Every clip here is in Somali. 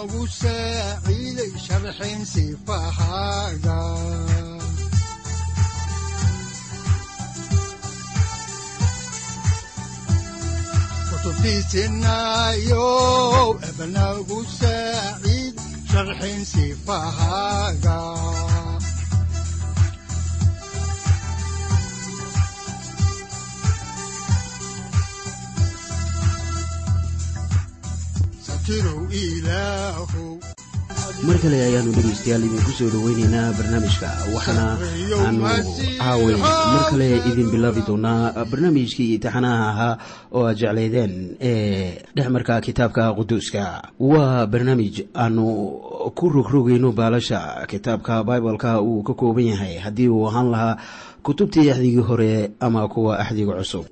udanogu saaciiday sharxin sifahaaga kutubtiisinayo ebanagu saaciid sharxin sifahaaga mar kale ayaanu dhegaystayaal idinku soo dhoweyneynaa barnaamijka waxaana aanu caaway mar kale idin bilaabi doonaa barnaamijkii taxanaha ahaa oo aad jeclaydeen ee dhexmarka kitaabka quduuska. Waa barnaamij aanu ku rogrogayno baalasha kitaabka bibaleka uu ka kooban yahay haddii uu ahaan lahaa kutubtii axdigii hore ama kuwa axdiga cusub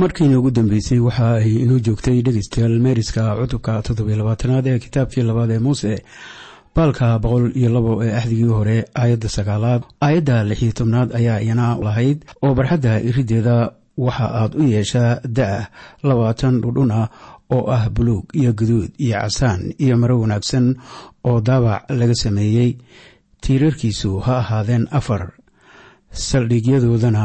markiina ugu dambeysay waxa ay inoo joogtay dhegeystayaal meeriska cutubka toddobylabaatanaad ee kitaabkii labaad ee muuse baalka boqol iyo labo ee axdigii hore aayadda sagaalaad aayadda lixiyo tobnaad ayaa iyana lahayd oo barxadda irideeda waxa aad u yeeshaa da'ah labaatan dhudhun ah oo ah buluug iyo guduud iyo casaan iyo maro wanaagsan oo daabac laga sameeyey. Tiirarkiisu ha ahaadeen afar saldhigyadoodana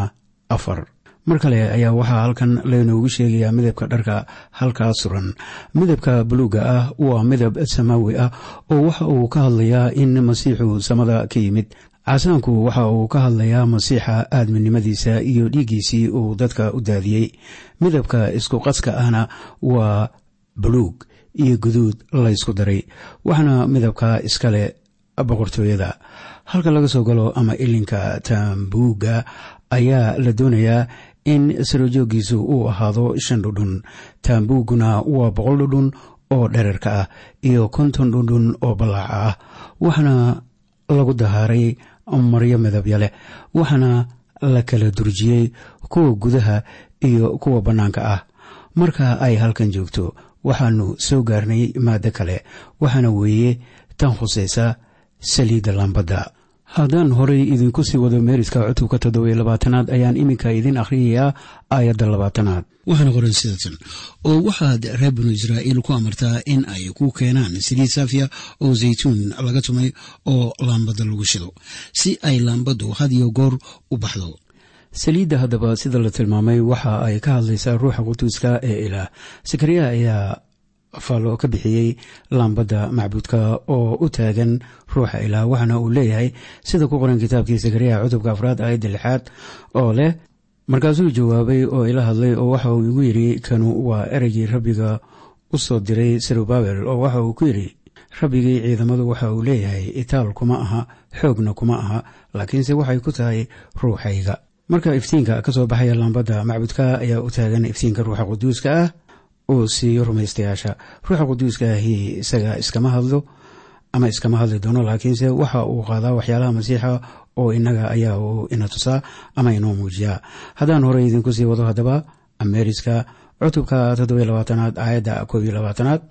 afar mar kale ayaa waxaa halkan laynoogu sheegayaa midabka dharka halkaa suran. Midabka buluugga ah waa midab samaawi ah oo waxa uu ka hadlayaa in masiixu samada ka yimid. Casaanku waxa uu ka hadlayaa masiixa aadminimadiisa iyo dhiiggiisii uu dadka u daadiyey. Midabka isku qaska ahna waa buluug iyo guduud laysku daray waxaana midabka iskale boqortooyada. Halka laga soo galo ama ilinka taambuugga ayaa la doonayaa in sarojoogiisu uu ahaado shan dhudhun taambuugguna waa boqol dhudhun oo dherarka ah iyo konton dhudhun oo ballaaca ah. Waxaana lagu dahaaray maryo midabya leh waxaana la kala durjiyey kuwa gudaha iyo kuwa bannaanka ah. Marka ay halkan joogto waxaanu soo gaarnay maado kale waxaana weeye tan khusaysa saliidda lambadda haddaan horay idinku sii wado meeriska cutubka toddobiyo labaatanaad ayaan iminka idin akhriyayaa aayadda labaatanaad. Waxaana qoran sidatan oo waxaad reer binu israa'iil ku amartaa in ay ku keenaan saliid saafiya oo zaytuun laga tumay oo laambadda lagu shido si ay laambaddu hadiyo goor u baxdo. Saliidda haddaba sida la tilmaamay waxa ay ka hadlaysaa ruuxa quduuska ee ilaah. Sakariya ayaa faallo ka bixiyey laambadda macbuudka oo u taagan ruuxa ilaah waxaana uu leeyahay sida ku qoran kitaabkii sakariya cutubka afraad aayadda lixaad oo leh markaasuu jawaabay oo ila hadlay oo waxa uu igu yidhi kanu waa ereygii rabbiga u soo diray serubabel oo waxa uu ku yidhi rabbigii ciidamadu waxa uu leeyahay itaal kuma aha xoogna kuma aha laakiinse waxay ku tahay ruuxayga marka iftiinka ka soo baxaya laambadda macbuudka ayaa u taagan iftiinka ruuxa quduuska ah uu siiyo rumaystayaasha ruuxa quduuska ahi isaga iskama hadlo ama iskama hadli doono laakiinse waxa uu qaadaa waxyaalaha masiixa oo inaga ayaa uu ina tusaa ama inoo muujiyaa. Haddaan horey idinku sii wado haddaba ameeriska cutubka toddobiyo labaatanaad aayadda koob iyo labaatanaad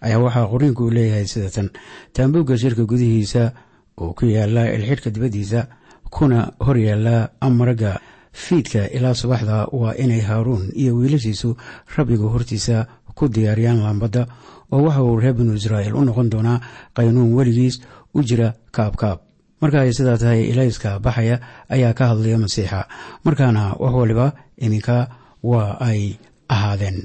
ayaa waxaa qoriinku leeyahay sidatan. Taambuugga shirka gudihiisa oo ku yaalla ilxidhka dibaddiisa kuna hor yaalla maragga fiidka ilaa subaxda waa inay haaruun iyo wiilashiisu rabbiga hortiisa ku diyaariyaan laambadda oo waxa uu reer binu israa'iil u noqon doonaa qaynuun weligiis u jira kaabkaab. Marka ay sidaa tahay ilayska baxaya ayaa ka hadlaya masiixa. Markaana wax waliba iminka waa ay ahaadeen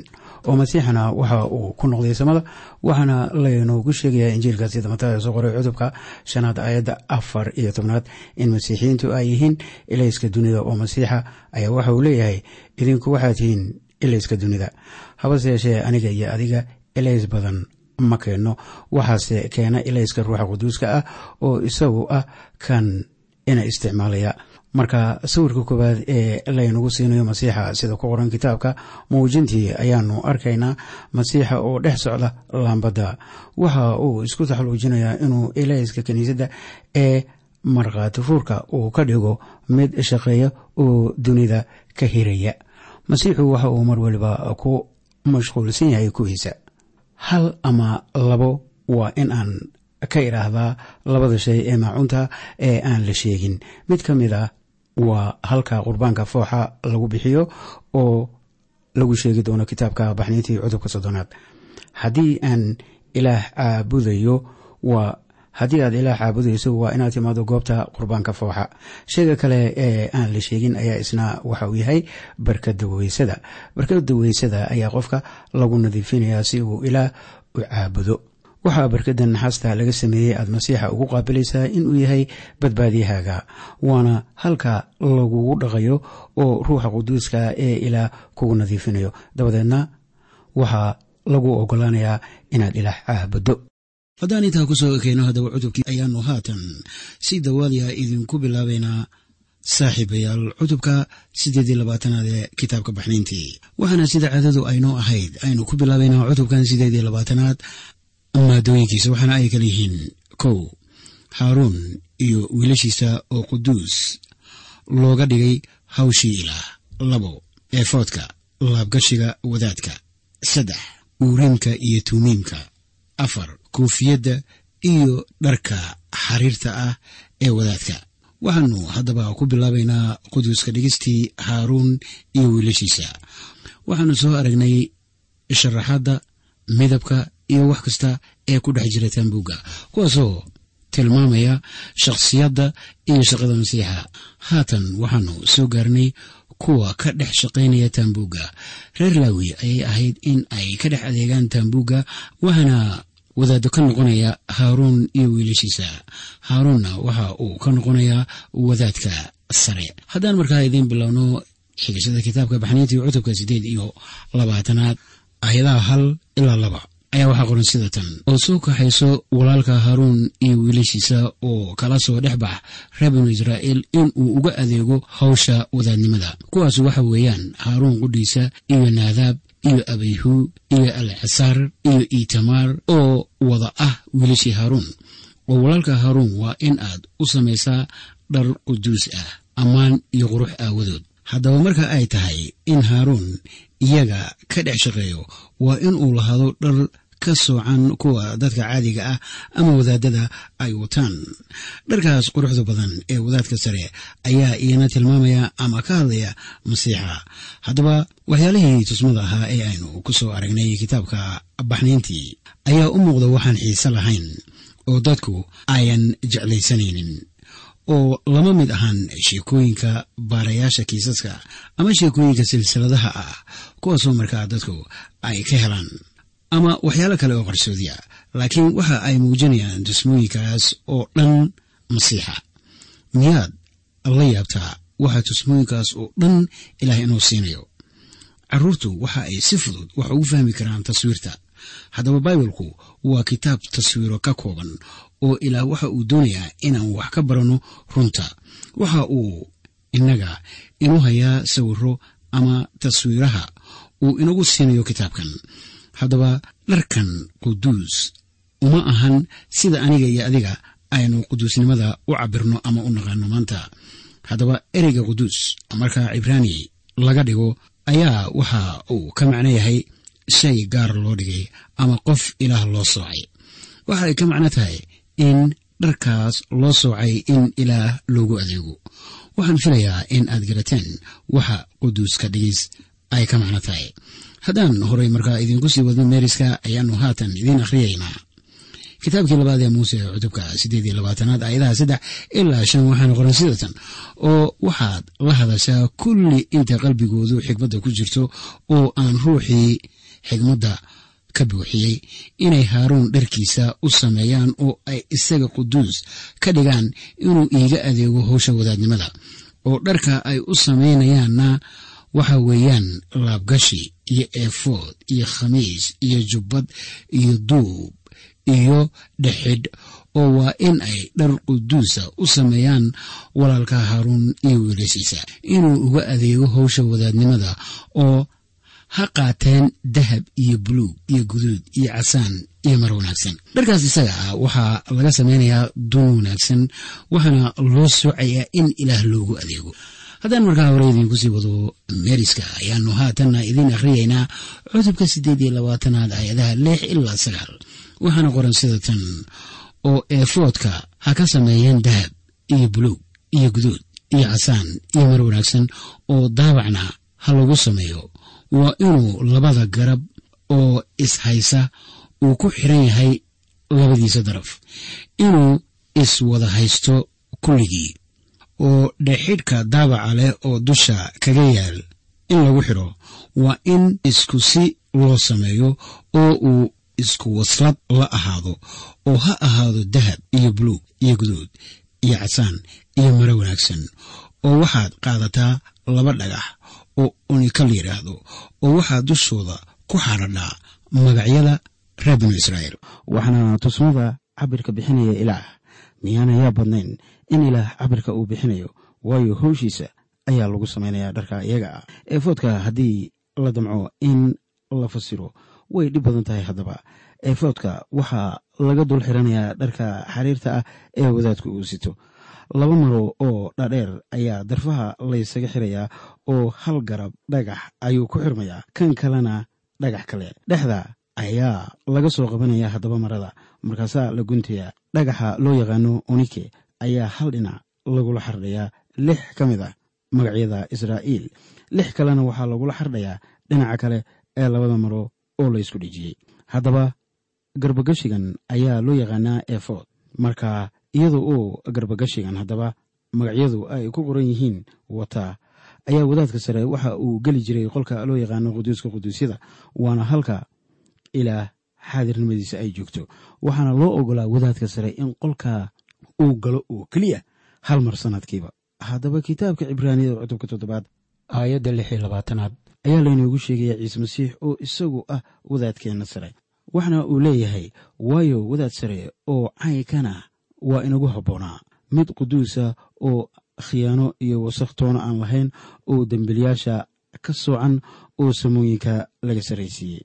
oo masiixana waxa uu ku noqday samada waxaana laynoogu sheegayaa injiilka sida mataa soo qoray cutubka shanaad aayadda afar iyo tobnaad in masiixiyiintu ay yihiin ilayska dunida oo masiixa ayaa waxa uu leeyahay idinku waxaad tihiin ilayska dunida. Habase yeeshee aniga iyo adiga ilays badan ma keenno. Waxaase keena ilayska ruuxa quduuska ah oo isagu ah kan ina isticmaalaya marka sawirka koowaad ee laynagu siinayo masiixa sida ku qoran kitaabka muujintii ayaanu arkaynaa masiixa oo dhex socda laambadda waxa uu isku taxaluujinayaa inuu ilayska kiniisadda ee markhaati fuurka uu ka dhigo mid shaqeeya oo dunida ka hiraya. Masiixu waxa uu mar waliba ku mashquulsan yahay kuwiisa. Hal ama labo waa in aan ka idhaahdaa labada shay ee maacunta ee aan la sheegin. Mid ka mid ah waa halka qurbaanka fooxa lagu bixiyo oo lagu sheegi doono kitaabka baxniintii cudubka soddonaad. Haddii aan ilaah caabudayo waa haddii aad ilaah caabudayso waa inaad timaado goobta qurbaanka fooxa. Sheega kale ee aan la sheegin ayaa isna waxa uu yahay barkada weysada. Barkada weysada ayaa qofka lagu nadiifinayaa si uu ilaah u caabudo waxaa barkada naxaasta laga sameeyey aad masiixa ugu qaabilaysaa inuu yahay badbaadiyahaaga. Waana halka lagugu dhaqayo oo ruuxa quduuska ee ilaah kugu nadiifinayo. Dabadeedna waxaa lagu ogolaanayaa inaad ilaah caabuddo. Haddaan intaa ku soo ekeyno haddaba cutubkii ayaanu haatan si dawaaliya idinku bilaabaynaa saaxiibayaal cutubka siddeed iyo labaatanaad ee kitaabka baxniintii waxaana sida caadadu aynoo ahayd aynu ku bilaabaynaa cutubkan siddeed iyo labaatanaad maadooyinkiisa waxaana ay kala yihiin kow haaruun iyo wiilashiisa oo quduus looga dhigay hawshii ilaah labo eefoodka laabgashiga wadaadka saddex uuriimka iyo tuumiimka afar koofiyadda iyo dharka xariirta ah ee wadaadka. Waxaanu haddaba ku bilaabaynaa quduuska dhigistii haaruun iyo wiilashiisa. Waxaanu soo aragnay sharaxaadda midabka iyo wax kasta ee ku dhex jira taambuugga kuwaasoo tilmaamaya shakhsiyadda iyo shaqada masiixa. Haatan waxaanu soo gaarnay kuwa ka dhex shaqaynaya taambuugga reer laawi ayay ahayd in ay ka dhex adeegaan taambuugga waxaana wadaado ka noqonaya haaruun iyo wiilashiisa. Haaruunna waxa uu ka noqonayaa wadaadka sare. Haddaan markaa idiin bilowno xigashada kitaabka baxniintii cutubka siddeed iyo labaatanaad ayadaha hal ilaa laba ayaa waxaa qoran sida tan. Oo soo kaxayso walaalka haaruun iyo wiilashiisa oo kala soo dhex bax reer binu israa'iil in uu uga adeego hawsha wadaadnimada. Kuwaas waxa weeyaan haaruun qudhiisa iyo naadaab iyo abayhu iyo alcasaar iyo itamaar oo wada ah wiilashii haaruun oo walaalka haaruun waa in aad u samaysaa dhar quduus ah ammaan iyo qurux aawadood. Haddaba marka ay tahay in haaruun iyaga ka dhex shaqeeyo waa in uu lahaado dhar ka soocan kuwa dadka caadiga ah ama wadaadada ay wataan. Dharkaas quruxda badan ee wadaadka sare ayaa iyana tilmaamaya ama ka hadlaya masiixa. Haddaba waxyaalihii tusmada ahaa ee aynu ku soo aragnay kitaabka baxniintii ayaa u muuqda waxaan xiise lahayn oo dadku ayan jeclaysanaynin oo lama mid ahaan sheekooyinka baarayaasha kiisaska ama sheekooyinka silsiladaha ah kuwaasoo markaa dadku ay ka helaan ama waxyaalo kale oo qarsoodiya laakiin waxa ay muujinayaan tusmooyinkaas oo dhan masiixa. Miyaad la yaabtaa waxa tusmooyinkaas oo dhan ilaah inuu siinayo? Caruurtu waxa ay si fudud wax ugu fahmi karaan taswiirta. Haddaba baibalku waa kitaab taswiiro ka kooban oo ilaah waxa uu doonayaa inaan wax ka baranno runta. Waxa uu innaga inu hayaa sawiro ama taswiiraha uu inagu siinayo kitaabkan haddaba dharkan quduus. Uma ahan sida aniga iyo adiga aynu quduusnimada u cabirno ama u naqaano maanta. Haddaba ereyga quduus marka cibraani laga dhigo ayaa waxa uu ka macno yahay shay gaar loo dhigay ama qof ilaah loo soocay. Waxa ay ka macno tahay in dharkaas loo soocay in ilaah loogu adeego. Waxaan filayaa in aad garateen waxa quduuska dhigis ay ka macno tahay haddaan horay markaa idinku sii wadno meeriska ayaanu haatan idiin akhriyaynaa. Kitaabkii labaad ee muuse ee cutubka siddeed iyo labaatanaad aayadaha saddex ilaa shan waxaana qoran sidatan oo waxaad la hadashaa kulli inta qalbigoodu xikmadda ku jirto oo aan ruuxii xikmadda ka buuxiyey inay haaruun dharkiisa u sameeyaan oo ay isaga quduus ka dhigaan inuu iiga adeego howsha wadaadnimada. Oo dharka ay u samaynayaanna waxa weeyaan laabgashi iyo eefood iyo khamiis iyo jubbad iyo duub iyo dhexidh oo waa in ay dhar quduusa u sameeyaan walaalka haaruun iyo wiilashiisa. Inuu uga adeego howsha wadaadnimada oo ha qaateen dahab iyo buluug iyo guduud iyo casaan iyo mar wanaagsan. Dharkaas isaga ah waxaa laga samaynayaa dun wanaagsan waxaana loo soocayaa in ilaah loogu adeego haddaan markaa hore idiinku sii wado meeriska ayaanu haatanna idiin akhriyaynaa cutubka siddeed iyo labaatanaad aayadaha lix ilaa sagaal. Waxaana qoran sida tan oo eefoodka ha ka sameeyeen dahab iyo buluug iyo guduud iyo casaan iyo mar wanaagsan oo daabacna ha lagu sameeyo. Waa inuu labada garab oo ishaysa uu ku xiran yahay labadiisa daraf. Inuu iswada haysto kulligii oo dhexidhka daabaca leh oo dusha kaga yaal in lagu xidho waa in isku si loo sameeyo oo uu isku waslad la ahaado oo ha ahaado dahab iyo buluug iyo guduud iyo casaan iyo maro wanaagsan oo waxaad qaadataa laba dhagax oo unika la yidhaahdo oo waxaa dushooda ku xadhadhaa magacyada reer binu israa'iil. Waxaana tusmada cabirka bixinaya ilaah miyaana yaa badnayn? In ilaah cabirka uu bixinayo waayo howshiisa ayaa lagu samaynayaa dharka iyaga ah. Eefoodka haddii la damco in la fasiro way dhib badan tahay haddaba. Eefoodka waxaa laga dul xiranayaa dharka xariirta ah ee wadaadku uu sito. Laba maro oo dhaadheer ayaa darfaha laysaga xirayaa oo hal garab dhagax ayuu ku xirmayaa kan kalena dhagax kale. Dhexda ayaa laga soo qabanaya haddaba marada. Markaasaa la guntayaa dhagaxa loo yaqaano onike ayaa hal dhinac lagula xardhayaa lix ka mid ah magacyada israa'iil. Lix kalena waxaa lagula xardhayaa dhinaca kale ee labada maro oo la ysku dhejiyey. Haddaba garbagashigan ayaa loo yaqaanaa efod marka iyadoo uu garbagashigan haddaba magacyadu ay ku qoran yihiin wataa ayaa wadaadka sare waxa uu geli jiray qolka loo yaqaano quduuska quduusyada waana halka ilaah xaadirnimadiisa ay joogto. Waxaana loo ogolaa wadaadka sare in qolka uu galo oo keliya hal mar sanadkiiba. Haddaba kitaabka cibraaniyada cutubka toddobaad aayadda lix iyo labaatanaad ayaa laynoogu sheegaya ciise masiix oo isagu ah wadaadkeenna sare. Waxna uu leeyahay waayo wadaad sare oo caykana waa inagu habboonaa. Mid quduusa oo khiyaano iyo wasakh-toona aan lahayn oo dembilyaasha ka soocan oo samooyinka laga sarraysiiyey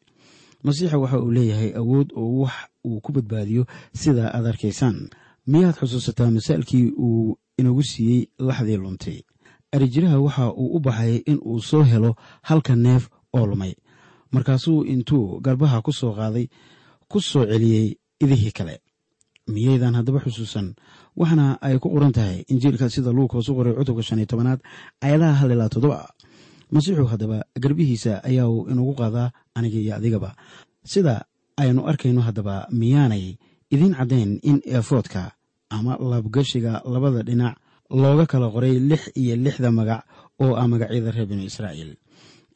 masiixa waxa uu leeyahay awood oo wax uu ku badbaadiyo sida aad arkaysaan miyaad xusuusataa masaalkii uu inagu siiyey laxdii luntay? Arijiraha waxa uu u baxay in uu soo helo halka neef oo lumay. Markaasuu intuu garbaha ku soo qaaday ku soo celiyey idihii kale. Miyaydan haddaba xusuusan waxna ay ku qoran tahay injiilka sida luukoos u qoray cutubka shan iyo tobanaad ayadaha hal ilaa toddoba masiixu haddaba garbihiisa ayaa uu inugu qaadaa aniga iyo adigaba. Sida aynu arkayno haddaba miyaanay idiin caddayn in eefoodka ama laabgashiga labada dhinac looga kala qoray lix iyo lixda magac oo ah magacyada reer binu israa'iil.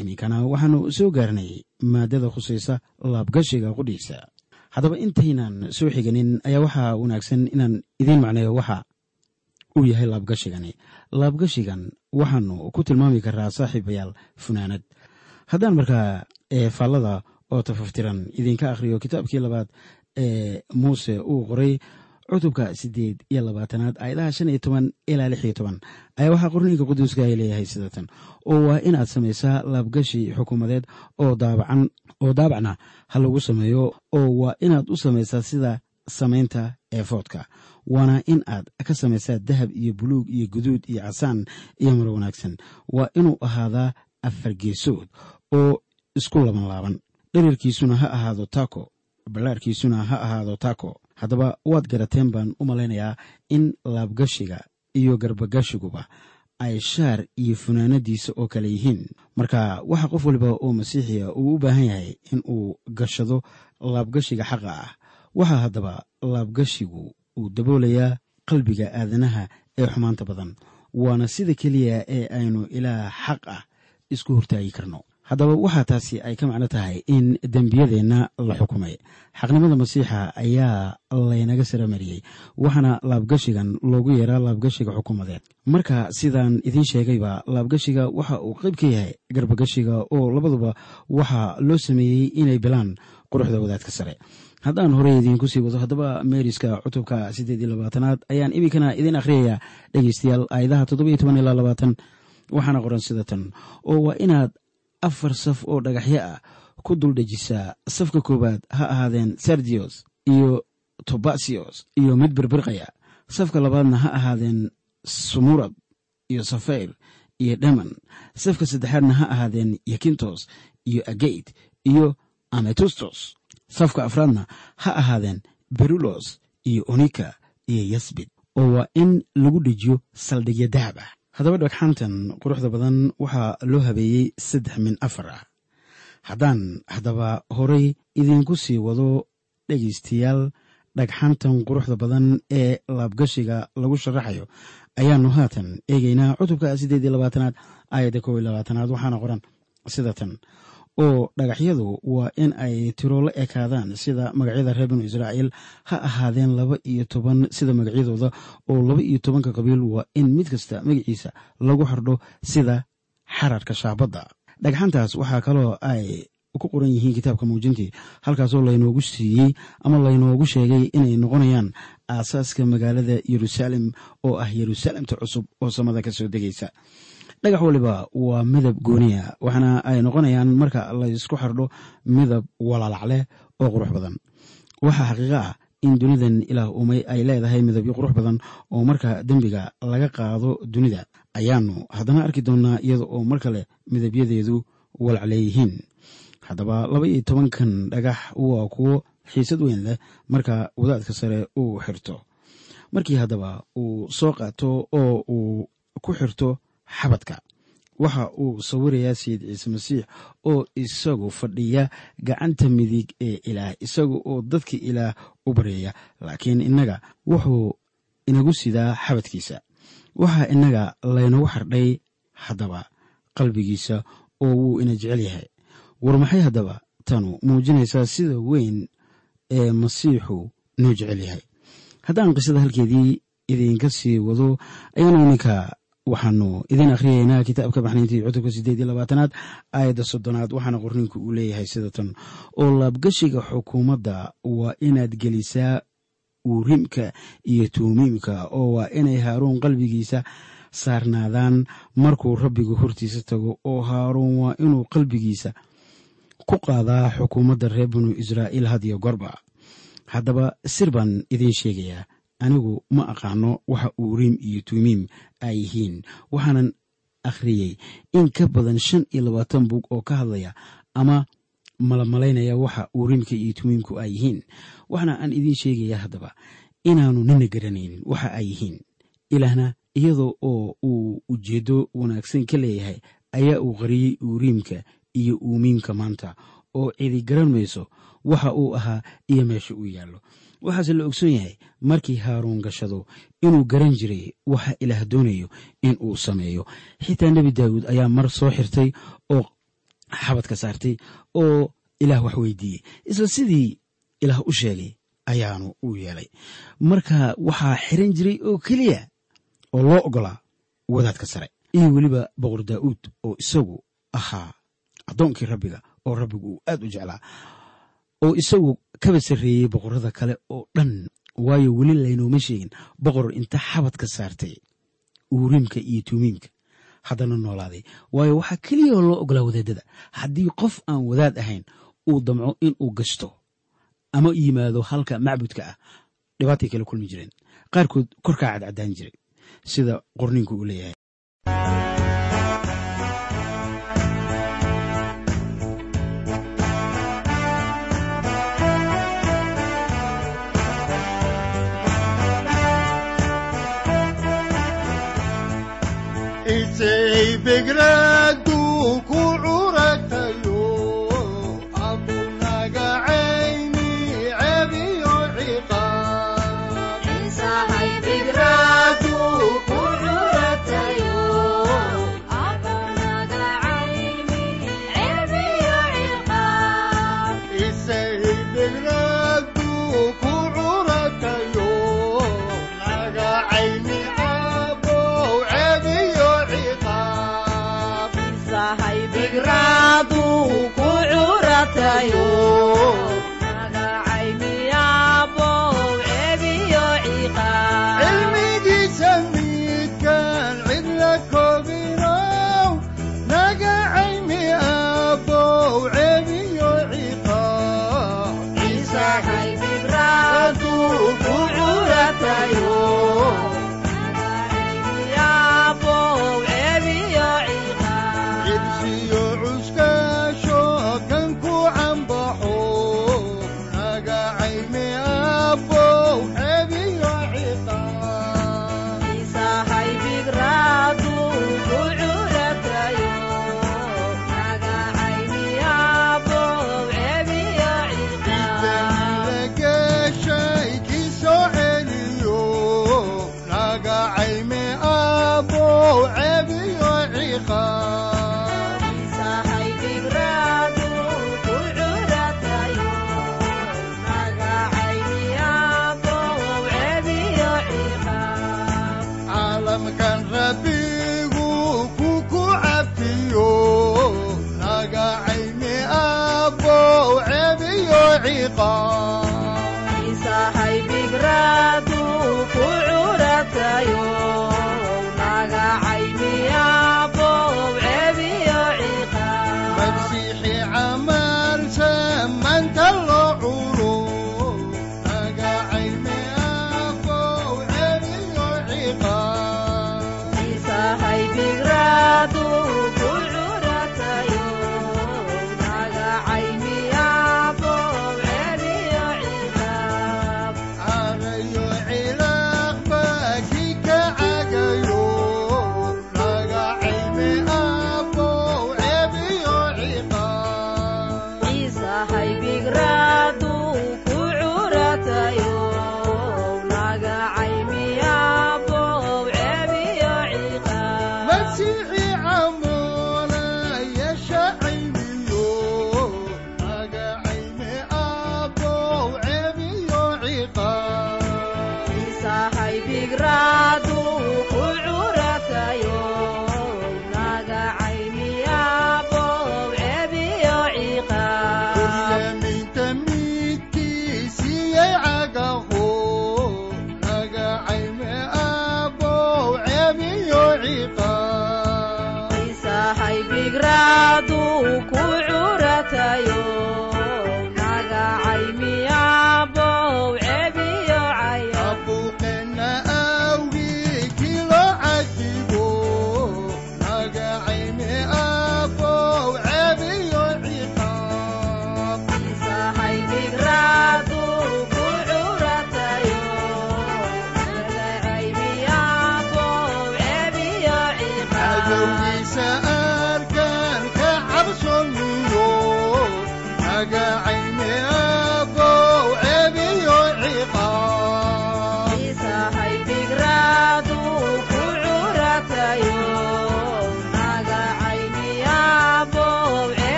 Iminkana waxaanu soo gaarnay maadada khusaysa laabgashiga qudhiisa. Haddaba intaynan soo xiganin ayaa waxaa wanaagsan inaan idiin macneeyo waxa uu yahay laabgashigani laabgashigan waxaanu ku tilmaami karaa saaxiibayaal funaanad. Haddaan markaa faallada oo tafaftiran idinka akhriyo kitaabkii labaad ee muuse uu qoray cutubka siddeed iyo labaatanaad aayadaha shan iyo toban ilaa lix iyo toban ayaa waxaa qorniinka quduuska ay leeyahay sidatan. Oo waa inaad samaysaa laabgashi xukuumadeed oo daabacan oo daabacna ha lagu sameeyo oo waa inaad u samaysaa sida samaynta eefoodka waana in aad ka samaysaa dahab iyo buluug iyo guduud iyo casaan iyo maro wanaagsan. Waa inuu ahaadaa afar geesood oo isku laban laaban. Dherarkiisuna ha ahaado taako. Ballaarkiisuna ha ahaado taako. Haddaba waad garateen baan u malaynayaa in laabgashiga iyo garbagashiguba ay shaar iyo funaanadiisa oo kale yihiin. Marka waxa qof waliba oo masiixiya uu u baahan yahay in uu gashado laabgashiga xaqa ah waxaa haddaba laabgashigu uu daboolayaa qalbiga aadanaha ee xumaanta badan. Waana sida keliya ee aynu ilaa xaq ah isku hortaagi karno. Haddaba waxaa taasi ay ka macno tahay in dembiyadeenna la xukumay. Xaqnimada masiixa ayaa laynaga saramariyey waxaana laabgashigan loogu yeeraa laabgashiga xukuumadeed. Marka sidaan idiin sheegayba laabgashiga waxa uu qayb ka yahay garbagashiga oo labaduba waxaa loo sameeyey inay bilaan quruxda wadaadka sare haddaan horey idiinku sii wado haddaba meeriska cutubka siddeed iyo labaatanaad ayaan iminkana idiin akhriyayaa dhegeystayaal aayadaha toddoba iyo toban ilaa labaatan. Waxaana qoran sidatan oo waa inaad afar saf oo dhagaxyo ah ku dul dhejisaa. Safka koowaad ha ahaadeen sergios iyo tobasios iyo mid birbirqaya. Safka labaadna ha ahaadeen sumurad iyo safayr iyo dheman safka saddexaadna ha ahaadeen yakintos iyo ageyt iyo ametustos safka afraadna ha ahaadeen berulos iyo onika iyo yasbid oo waa in lagu dhejiyo saldhigyo dahab ah. Haddaba dhagxantan quruxda badan waxaa loo habeeyey saddex min afar ah. Haddaan haddaba horay idiinku sii wado dhegaystayaal dhagxantan quruxda badan ee laabgashiga lagu sharaxayo ayaanu haatan eegeynaa cutubka siddeed iyo labaatanaad aayadda kow iyo labaatanaad waxaana qoran sida tan oo dhagaxyadu waa in ay tiro la ekaadaan sida magacyada reer binu israa'iil. Ha ahaadeen laba iyo toban sida magacyadooda oo laba iyo tobanka qabiil waa in mid kasta magaciisa lagu xardho sida xararka shaabadda. Dhagxantaas waxaa kaloo ay ku qoran yihiin kitaabka muujintii halkaasoo laynoogu siiyey ama laynoogu sheegay inay noqonayaan aasaaska magaalada yeruusaalem oo ah yeruusaalemta cusub oo samada ka soo degaysa dhagax waliba waa midab gooniya waxaana ay noqonayaan marka laysku xardho midab walalac leh oo qurux badan. Waxaa xaqiiqo ah in dunidan ilaah umay ay leedahay midabyo qurux badan oo marka dembiga laga qaado dunida. Ayaanu haddana arki doonnaa iyada oo mar kale midabyadeedu walac leeyihiin. Haddaba laba iyo tobankan dhagax waa kuwo xiisad weyn leh marka wadaadka sare uu xirto. Markii haddaba uu soo qaato oo uu ku xirto xabadka. Waxa uu sawirayaa sayid ciise masiix oo isagu fadhiya gacanta midig ee ilaah isaga oo dadka ilaah u baryaya laakiin innaga wuxuu inagu sidaa xabadkiisa. Waxaa innaga laynagu xardhay haddaba qalbigiisa oo wuu ina jecel yahay. War maxay haddaba tanu muujinaysaa sida weyn ee masiixu noo jecel yahay? Haddaan qisada halkeedii idinka sii wado ayaanu ininka waxaanu idin akhriyaynaa kitaabka baxnayntii cutubka sideed iyo labaatanaad aayadda soddonaad. Waxaana qorniinku uu leeyahay sida tan oo laabgashiga xukuumadda waa inaad gelisaa uurimka iyo tuumiimka oo waa inay haaruun qalbigiisa saarnaadaan. Markuu rabbigu hortiisa tago oo haaruun waa inuu qalbigiisa ku qaadaa xukuumadda reer binu israa'iil hadiyo gorba haddaba sir baan idiin sheegayaa anigu ma aqaano waxa uuriim iyo tuumiim ay yihiin. Waxaanan akhriyey in ka badan shan iyo labaatan bug oo ka hadlaya ama malamalaynaya waxa uuriimka iyo tuumiimku ay yihiin. Waxaana aan idiin sheegaya haddaba inaannu nina garanaynin waxa ay yihiin. Ilaahna iyadoo oo uu ujeeddo wanaagsan ka leeyahay ayaa uu qariyey uuriimka iyo uumiimka maanta oo cidi garan mayso waxa uu ahaa iyo meesha uu yaallo. Waxaase la ogsoon yahay markii haaruun gashado inuu garan jiray waxa ilaah doonayo in uu sameeyo. Xitaa nebi daawuud ayaa mar soo xirtay oo xabadka saartay oo ilaah wax weydiiyey. Isla sidii ilaah u sheegay ayaanu u yeelay. Marka waxaa xiran jiray oo keliya oo loo ogolaa wadaadka sare. Iyo weliba boqor daa'uud oo isagu ahaa addoonkii rabbiga oo rabbigu uu aad u jeclaa oo isagu kaba sarreeyey boqorrada kale oo dhan. Waayo weli laynooma sheegin boqor inta xabadka saartay uuriimka iyo tuumiimka haddana noolaaday. Waayo waxaa keliyaoo loo ogolaa wadaadada haddii qof aan wadaad ahayn uu damco in uu gashto ama yimaado halka macbudka ah dhibaatay kala kulmi jireen. Qaarkood korkaa cadcadaan jiray sida qorniinku uu leeyahay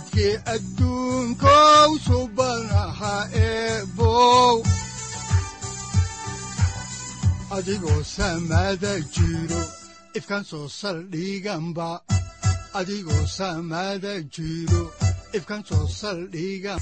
siraadkii adduunkow subanaha eebow adigoo samada jiro ifkan soo saldhiganba adigoo samada jiro ifkan soo saldhigan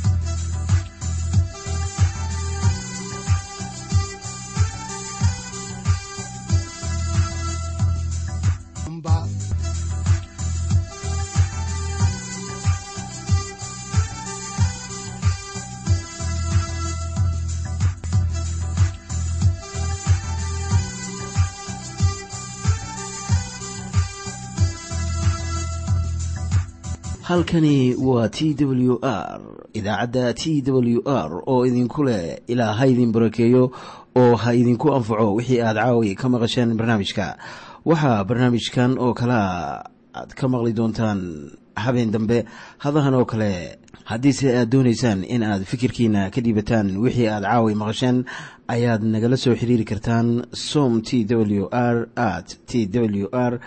halkani waa t w r idaacadda t w r oo idinku leh ilaa ha idin barakeeyo oo ha idinku anfaco wixii aad caawi ka maqasheen barnaamijka. Waxaa barnaamijkan oo kalea aad ka maqli doontaan habeen dambe hadahan oo kale haddiise aad doonaysaan in aad fikirkiina ka dhiibataan wixii aad caawi maqasheen ayaad nagala soo xiriiri kartaan som t w r at t w r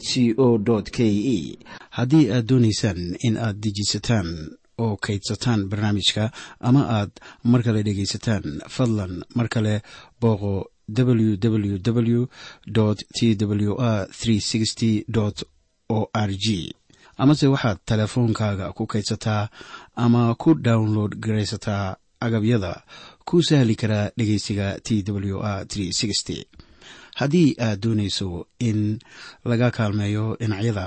c o k e haddii aad doonaysaan in aad dejisataan oo kaydsataan barnaamijka ama aad mar kale dhegaysataan fadlan mar kale booqo www t w r o r g amase waxaad teleefoonkaaga ku kaydsataa ama ku download garaysataa agabyada ku sahli karaa dhegeysiga t w r haddii aad doonayso in laga kaalmeeyo dhinacyada